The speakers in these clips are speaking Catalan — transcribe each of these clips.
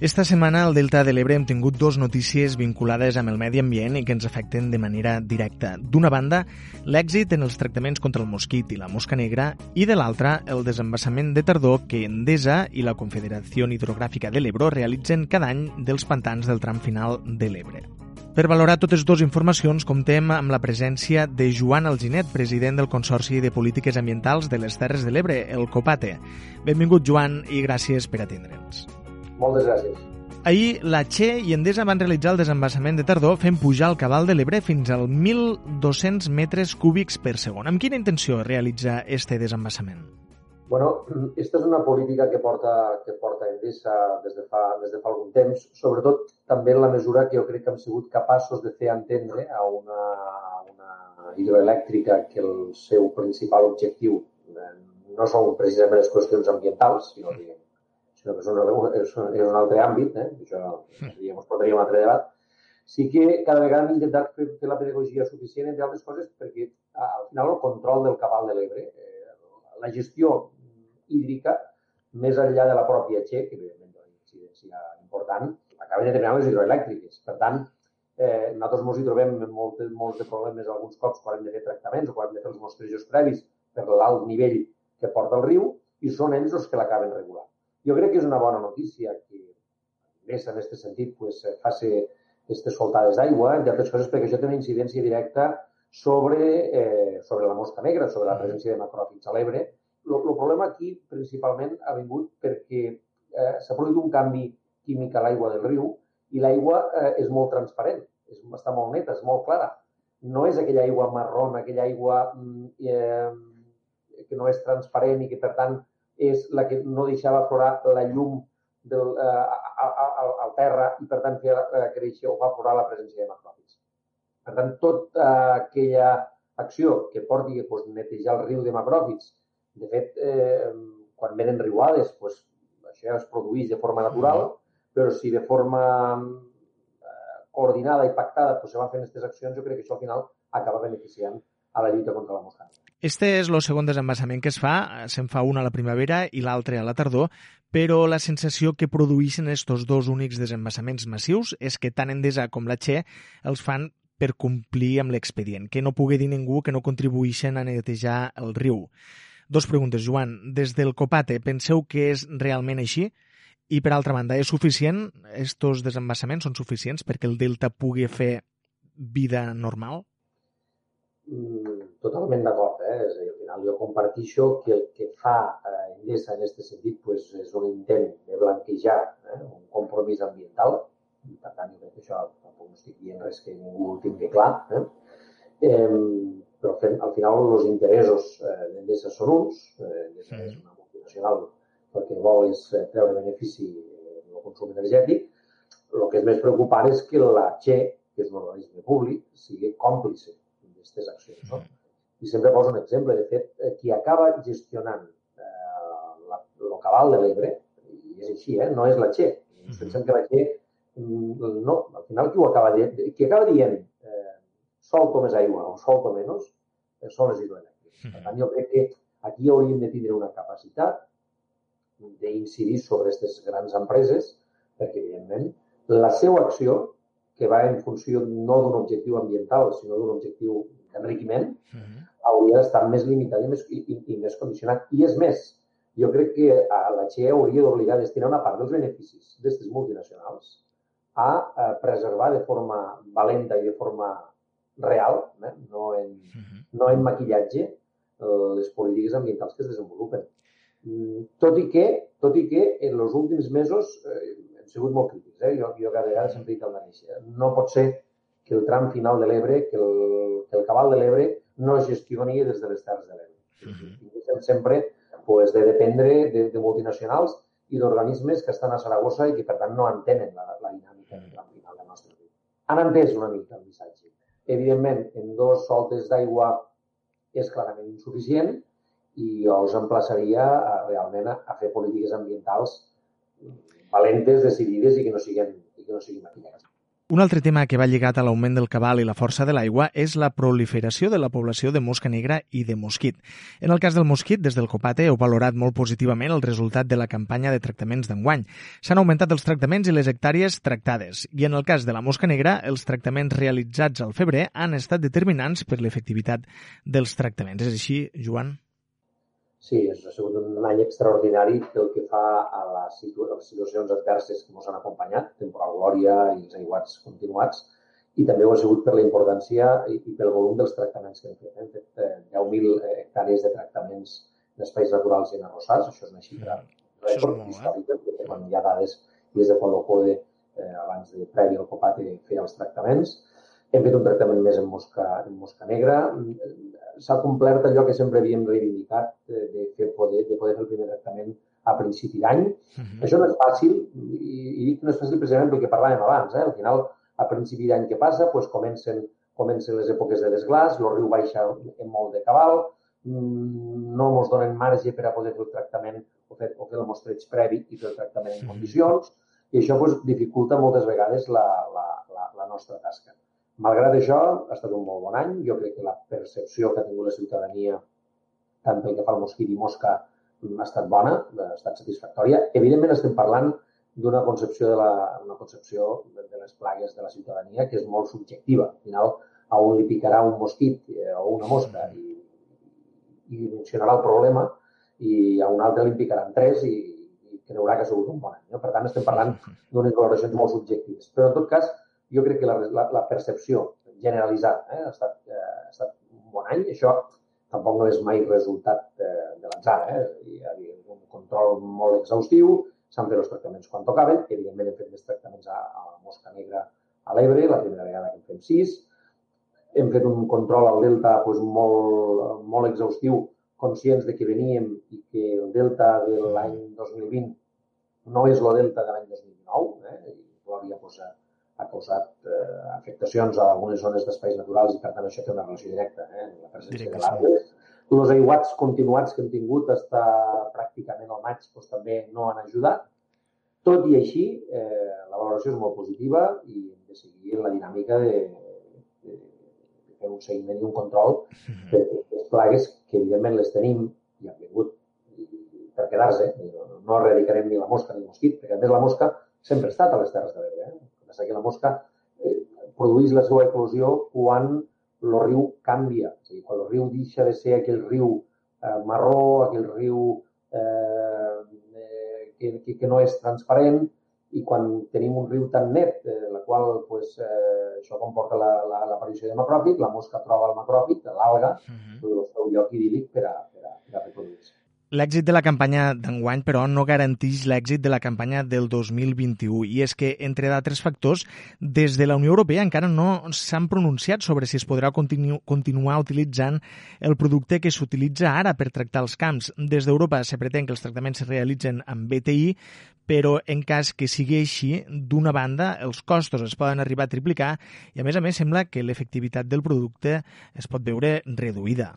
Esta setmana al Delta de l'Ebre hem tingut dues notícies vinculades amb el medi ambient i que ens afecten de manera directa. D'una banda, l'èxit en els tractaments contra el mosquit i la mosca negra i de l'altra, el desembassament de tardor que Endesa i la Confederació Hidrogràfica de l'Ebro realitzen cada any dels pantans del tram final de l'Ebre. Per valorar totes dues informacions, comptem amb la presència de Joan Alginet, president del Consorci de Polítiques Ambientals de les Terres de l'Ebre, el COPATE. Benvingut, Joan, i gràcies per atendre'ns. Moltes gràcies. Ahir la Che i Endesa van realitzar el desembassament de tardor fent pujar el cabal de l'Ebre fins al 1.200 metres cúbics per segon. Amb quina intenció realitza este desembassament? Bueno, aquesta és una política que porta, que porta Endesa des de, fa, des de fa algun temps, sobretot també en la mesura que jo crec que hem sigut capaços de fer entendre a una, una hidroelèctrica que el seu principal objectiu eh, no són precisament les qüestions ambientals, sinó que sinó que és un, és és un altre àmbit, eh? això seria, ens portaria un altre debat, sí que cada vegada hem intentat fer, fer la pedagogia suficient, entre altres coses, perquè al final el control del cabal de l'Ebre, eh, la gestió hídrica, més enllà de la pròpia Che, que evidentment té una incidència important, acaben determinant les hidroelèctriques. Per tant, eh, nosaltres ens hi trobem molt, molts de problemes alguns cops quan hem de fer tractaments o quan hem de fer els mostrejos previs per l'alt nivell que porta el riu i són ells els que l'acaben regulant. Jo crec que és una bona notícia que més en aquest sentit pues, faci aquestes soltades d'aigua, entre altres coses perquè això té una incidència directa sobre, eh, sobre la mosca negra, sobre la presència de macròfits a l'Ebre. El, problema aquí principalment ha vingut perquè eh, s'ha produït un canvi químic a l'aigua del riu i l'aigua eh, és molt transparent, és, està molt neta, és molt clara. No és aquella aigua marrona, aquella aigua mm, eh, que no és transparent i que, per tant, és la que no deixava aflorar la llum del, eh, al, al terra i, per tant, feia eh, créixer o fa aflorar la presència de macròfits. Per tant, tota eh, aquella acció que porti a pues, netejar el riu de macròfits, de fet, eh, quan venen riuades, pues, això es produeix de forma natural, però si de forma eh, coordinada i pactada pues, se van fent aquestes accions, jo crec que això al final acaba beneficiant a la lluita contra la mosca. Este és el segon desembassament que es fa, se'n fa un a la primavera i l'altre a la tardor, però la sensació que produeixen estos dos únics desembassaments massius és que tant Endesa com la Che els fan per complir amb l'expedient, que no pugui dir ningú que no contribueixen a netejar el riu. Dos preguntes, Joan. Des del Copate, penseu que és realment així? I, per altra banda, és suficient? Estos desembassaments són suficients perquè el delta pugui fer vida normal? Mm, totalment d'acord. Eh? És a dir, al final jo compartixo que el que fa eh, Endesa en aquest sentit pues, és un intent de blanquejar eh? un compromís ambiental. I, per tant, jo crec que això tampoc no estic dient res que ningú ho tingui clar. Eh? Eh, però al final els interessos eh, d'Endesa són uns. Eh, Endesa és una multinacional el que vol és eh, treure benefici del consum energètic. El que és més preocupant és que la Che, que és un organisme públic, sigui còmplice d'aquestes accions. No? I sempre poso un exemple. De fet, eh, qui acaba gestionant eh, la, el cabal de l'Ebre, i és així, eh? no és la Che. Ens pensem que la Che, mm, no, al final qui ho acaba dient, qui acaba dient eh, solto més aigua o solto menys, eh, són les hidroelèctriques. Per tant, jo crec que aquí hauríem de tindre una capacitat d'incidir sobre aquestes grans empreses, perquè, evidentment, la seva acció, que va en funció no d'un objectiu ambiental, sinó d'un objectiu d'enriquiment, uh -huh. hauria d'estar més limitat i més, i, i, i més condicionat. I és més, jo crec que a la XE hauria d'obligar a destinar una part dels beneficis d'aquestes multinacionals a, a preservar de forma valenta i de forma real, eh? no, en, uh -huh. no en maquillatge, eh, les polítiques ambientals que es desenvolupen. Mm, tot i que, tot i que en els últims mesos eh, hem sigut molt crítics. Eh? Jo, jo cada vegada sempre dic el mateix. No pot ser que el tram final de l'Ebre, que el, que el cabal de l'Ebre no es gestioni des de les Terres de l'Ebre. Uh -huh. Sempre pues, de dependre de, de multinacionals i d'organismes que estan a Saragossa i que, per tant, no entenen la, la dinàmica del tram final del nostre riu. Han entès una mica el missatge. Evidentment, en dos soltes d'aigua és clarament insuficient i jo els emplaçaria a, realment a, fer polítiques ambientals valentes, decidides i que no siguin, i que no siguin maquillades. Un altre tema que va lligat a l'augment del cabal i la força de l'aigua és la proliferació de la població de mosca negra i de mosquit. En el cas del mosquit, des del Copate heu valorat molt positivament el resultat de la campanya de tractaments d'enguany. S'han augmentat els tractaments i les hectàrees tractades. I en el cas de la mosca negra, els tractaments realitzats al febrer han estat determinants per l'efectivitat dels tractaments. És així, Joan? Sí, ha sigut un any extraordinari pel que fa a les, situ les situacions adverses que ens han acompanyat, temporal glòria i els aiguats continuats, i també ho ha sigut per la importància i, i pel volum dels tractaments que hem fet. Hem fet eh, 10.000 hectàrees de tractaments d'espais naturals i en arrossars, això és una xifra mm. rècord històrica, perquè quan hi ha dades des de quan l'OCODE, eh, abans de previ al COPATE, feia els tractaments. Hem fet un tractament més en mosca, en mosca negra s'ha complert allò que sempre havíem reivindicat de, de, fer poder, de poder fer el primer tractament a principi d'any. Uh -huh. Això no és fàcil i, i dic que no és fàcil precisament perquè parlàvem abans. Eh? Al final, a principi d'any que passa, doncs comencen, comencen les èpoques de desglàs, el riu baixa en molt de cabal, mm, no ens donen marge per a poder fer el tractament o fer, o fer el mostreig previ i fer el tractament en condicions, i això doncs, dificulta moltes vegades la, la, la, la nostra tasca. Malgrat això, ha estat un molt bon any. Jo crec que la percepció que ha tingut la ciutadania, tant pel que fa al mosquit i mosca, ha estat bona, ha estat satisfactòria. Evidentment estem parlant d'una concepció de la, una concepció de les plagues de la ciutadania que és molt subjectiva. Al final, a un li picarà un mosquit eh, o una mosca i, i dimensionarà el problema i a un altre li picaran tres i, i creurà que ha sigut un bon any. No? Per tant, estem parlant d'unes valoracions molt subjectives. Però, en tot cas, jo crec que la, la, la percepció generalitzada eh, ha, estat, eh, ha estat un bon any. Això tampoc no és mai resultat eh, de l'atzar. Eh? Hi havia un control molt exhaustiu, s'han fet els tractaments quan tocaven. Evidentment, hem fet més tractaments a, a la mosca negra a l'Ebre, la primera vegada que en fem sis. Hem fet un control al Delta doncs, molt, molt exhaustiu, conscients de que veníem i que el Delta de l'any 2020 no és el Delta de l'any 2019. Eh? I Glòria doncs, ha causat eh, afectacions a algunes zones d'espais naturals i, per tant, això té una relació directa eh, amb la presència de l'arbre. Els aiguats continuats que hem tingut està pràcticament al maig doncs, també no han ajudat. Tot i així, eh, la valoració és molt positiva i hem de seguir la dinàmica de, de, de fer un seguiment i un control mhm. de les plagues que, evidentment, les tenim i han vingut per quedar-se. No, no erradicarem ni la mosca ni el mosquit, perquè, a més, la mosca sempre ha estat a les Terres de l'Ebre. Passa que la mosca eh, produeix la seva eclosió quan el riu canvia. És a dir, quan el riu deixa de ser aquell riu eh, marró, aquell riu eh, eh, que, que, no és transparent, i quan tenim un riu tan net, eh, la qual pues, eh, això comporta l'aparició la, la, de macròfit, la mosca troba el macròfit, l'alga, uh -huh. el seu lloc idíl·lic per a. L'èxit de la campanya d'enguany, però, no garanteix l'èxit de la campanya del 2021. I és que, entre d'altres factors, des de la Unió Europea encara no s'han pronunciat sobre si es podrà continu continuar utilitzant el producte que s'utilitza ara per tractar els camps. Des d'Europa se pretén que els tractaments es realitzen amb BTI, però en cas que sigui així, d'una banda, els costos es poden arribar a triplicar i, a més a més, sembla que l'efectivitat del producte es pot veure reduïda.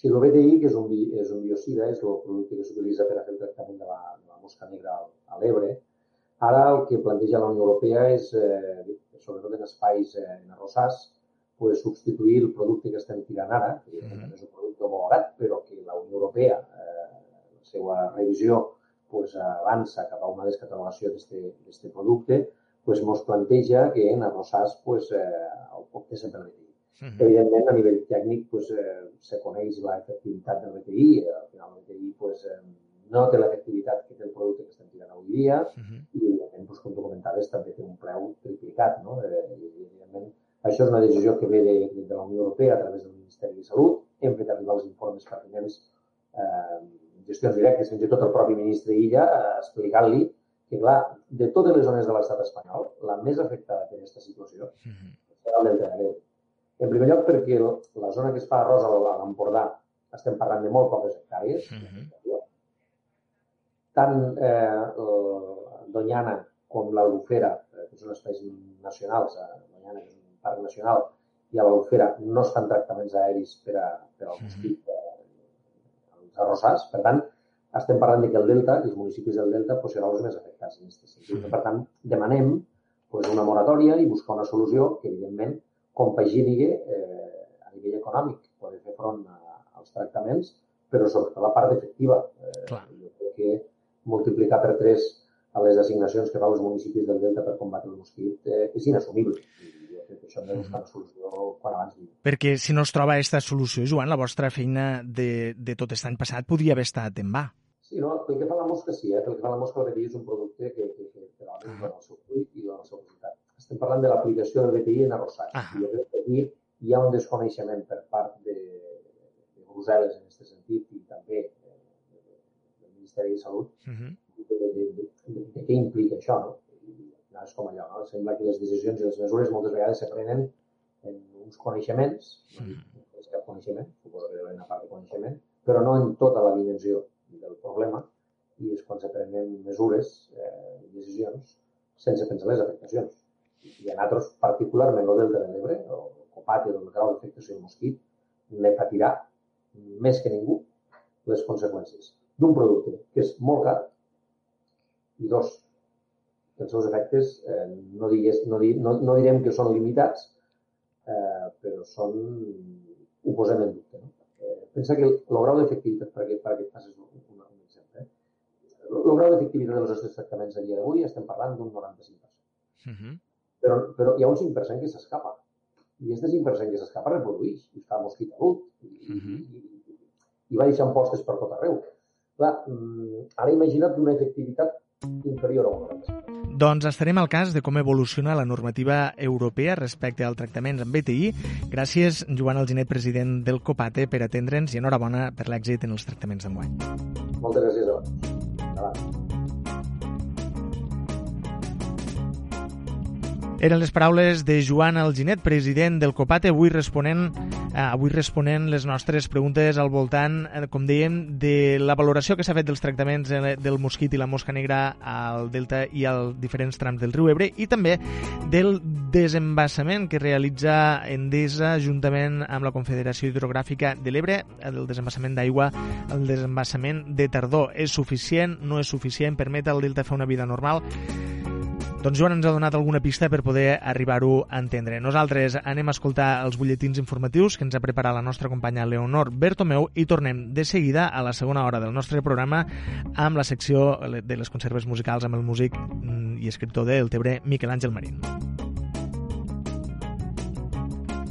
Si el BTI, que és un, és un biocida, és el producte que s'utilitza per a fer el tractament de la, de la mosca negra a l'Ebre, ara el que planteja la Unió Europea és, eh, sobretot en espais eh, en arrossars, pues, substituir el producte que estem tirant ara, que mm -hmm. és un producte homologat, però que la Unió Europea, eh, la seva revisió, pues, avança cap a una descatalogació d'aquest producte, pues, mos planteja que en arrossars pues, eh, opte sempre Uh -huh. Evidentment, a nivell tècnic, pues, eh, se coneix l'efectivitat del BTI. Al final, el BTI pues, eh, no té l'efectivitat que té el producte que estem tirant avui dia uh -huh. i, evidentment, pues, com tu comentaves, també té un preu triplicat. No? Eh, evidentment, això és una decisió que ve de, de la Unió Europea a través del Ministeri de Salut. Hem fet arribar els informes pertinents eh, gestions directes, fins i tot el propi ministre Illa, eh, explicant-li que, clar, de totes les zones de l'estat espanyol, la més afectada per aquesta situació uh -huh. serà el Delta de l'Ebre en primer lloc, perquè la zona que es fa arròs a l'Empordà estem parlant de molt poques hectàrees. Mhm. -huh. Tant eh, Doñana com l'Albufera, eh, que són espais nacionals, a eh, que és un parc nacional, i a l'Albufera no es fan tractaments aèris per, a, per al mosquit -huh. eh, als arrossars. Per tant, estem parlant de que el Delta, els municipis del Delta, pues, seran els més afectats en aquest sentit. Uh -huh. Per tant, demanem pues una moratòria i buscar una solució que, evidentment, compagini eh, a nivell econòmic, poder fer front a, als tractaments, però sobretot la part efectiva. Eh, Clar. jo crec que multiplicar per 3 a les assignacions que fa els municipis del Delta per combatre el mosquit eh, és inassumible. I jo crec que això hem de buscar una solució quan abans. Perquè si no es troba aquesta solució, Joan, la vostra feina de, de tot aquest any passat podria haver estat en va. Sí, no? pel que fa a la mosca sí, eh? pel que fa a la mosca el és un producte que, que, que, que realment dona el seu fruit i dona el seu resultat. Estem parlant de l'aplicació del BTI en arrossars. Ah. Jo crec que aquí hi ha un desconeixement per part de, de Brussel·les en aquest sentit i també eh, del Ministeri de Salut Uh -huh. de, de, de, de, de què implica això, no? I és com allò, no? Sembla que les decisions i les mesures moltes vegades se prenen en uns coneixements, dic que és cap coneixement, suposo que hi ha una part de coneixement, però no en tota la dimensió del problema, i és quan se prenen mesures eh, decisions sense pensar les afectacions. I a nosaltres, particularment el Delta de l'Ebre, el Copate, el grau d'afectació del mosquit, ne patirà més que ningú les conseqüències d'un producte que és molt car i dos, que els seus efectes eh, no, digués, no, no, no direm que són limitats, eh, però són, ho posem en dubte. No? Eh, pensa que el, el grau d'efectivitat, per aquest, per aquest pas és un, un, un exemple, eh? el, el grau d'efectivitat dels nostres tractaments a dia d'avui estem parlant d'un 95%. Uh -huh. Però, però hi ha un 5% que s'escapa. I aquest 5% que s'escapa reprodueix i fa mosquit adult i, uh Mhm. -huh. i, i va deixant postes per tot arreu. Clar, mm, ara imagina't una efectivitat inferior a un 95%. Doncs estarem al cas de com evoluciona la normativa europea respecte al tractaments amb BTI. Gràcies, Joan Alginet, president del COPATE, per atendre'ns i enhorabona per l'èxit en els tractaments d'enguany. Moltes gràcies a vosaltres. Eren les paraules de Joan Alginet, president del COPATE, avui responent, eh, avui responent les nostres preguntes al voltant, eh, com dèiem, de la valoració que s'ha fet dels tractaments eh, del mosquit i la mosca negra al Delta i als diferents trams del riu Ebre i també del desembassament que realitza Endesa juntament amb la Confederació Hidrogràfica de l'Ebre, el desembassament d'aigua, el desembassament de tardor. És suficient? No és suficient? Permet al Delta fer una vida normal? Doncs Joan ens ha donat alguna pista per poder arribar-ho a entendre. Nosaltres anem a escoltar els butlletins informatius que ens ha preparat la nostra companya Leonor Bertomeu i tornem de seguida a la segona hora del nostre programa amb la secció de les conserves musicals amb el músic mm, i escriptor del Tebre Miquel Àngel Marín.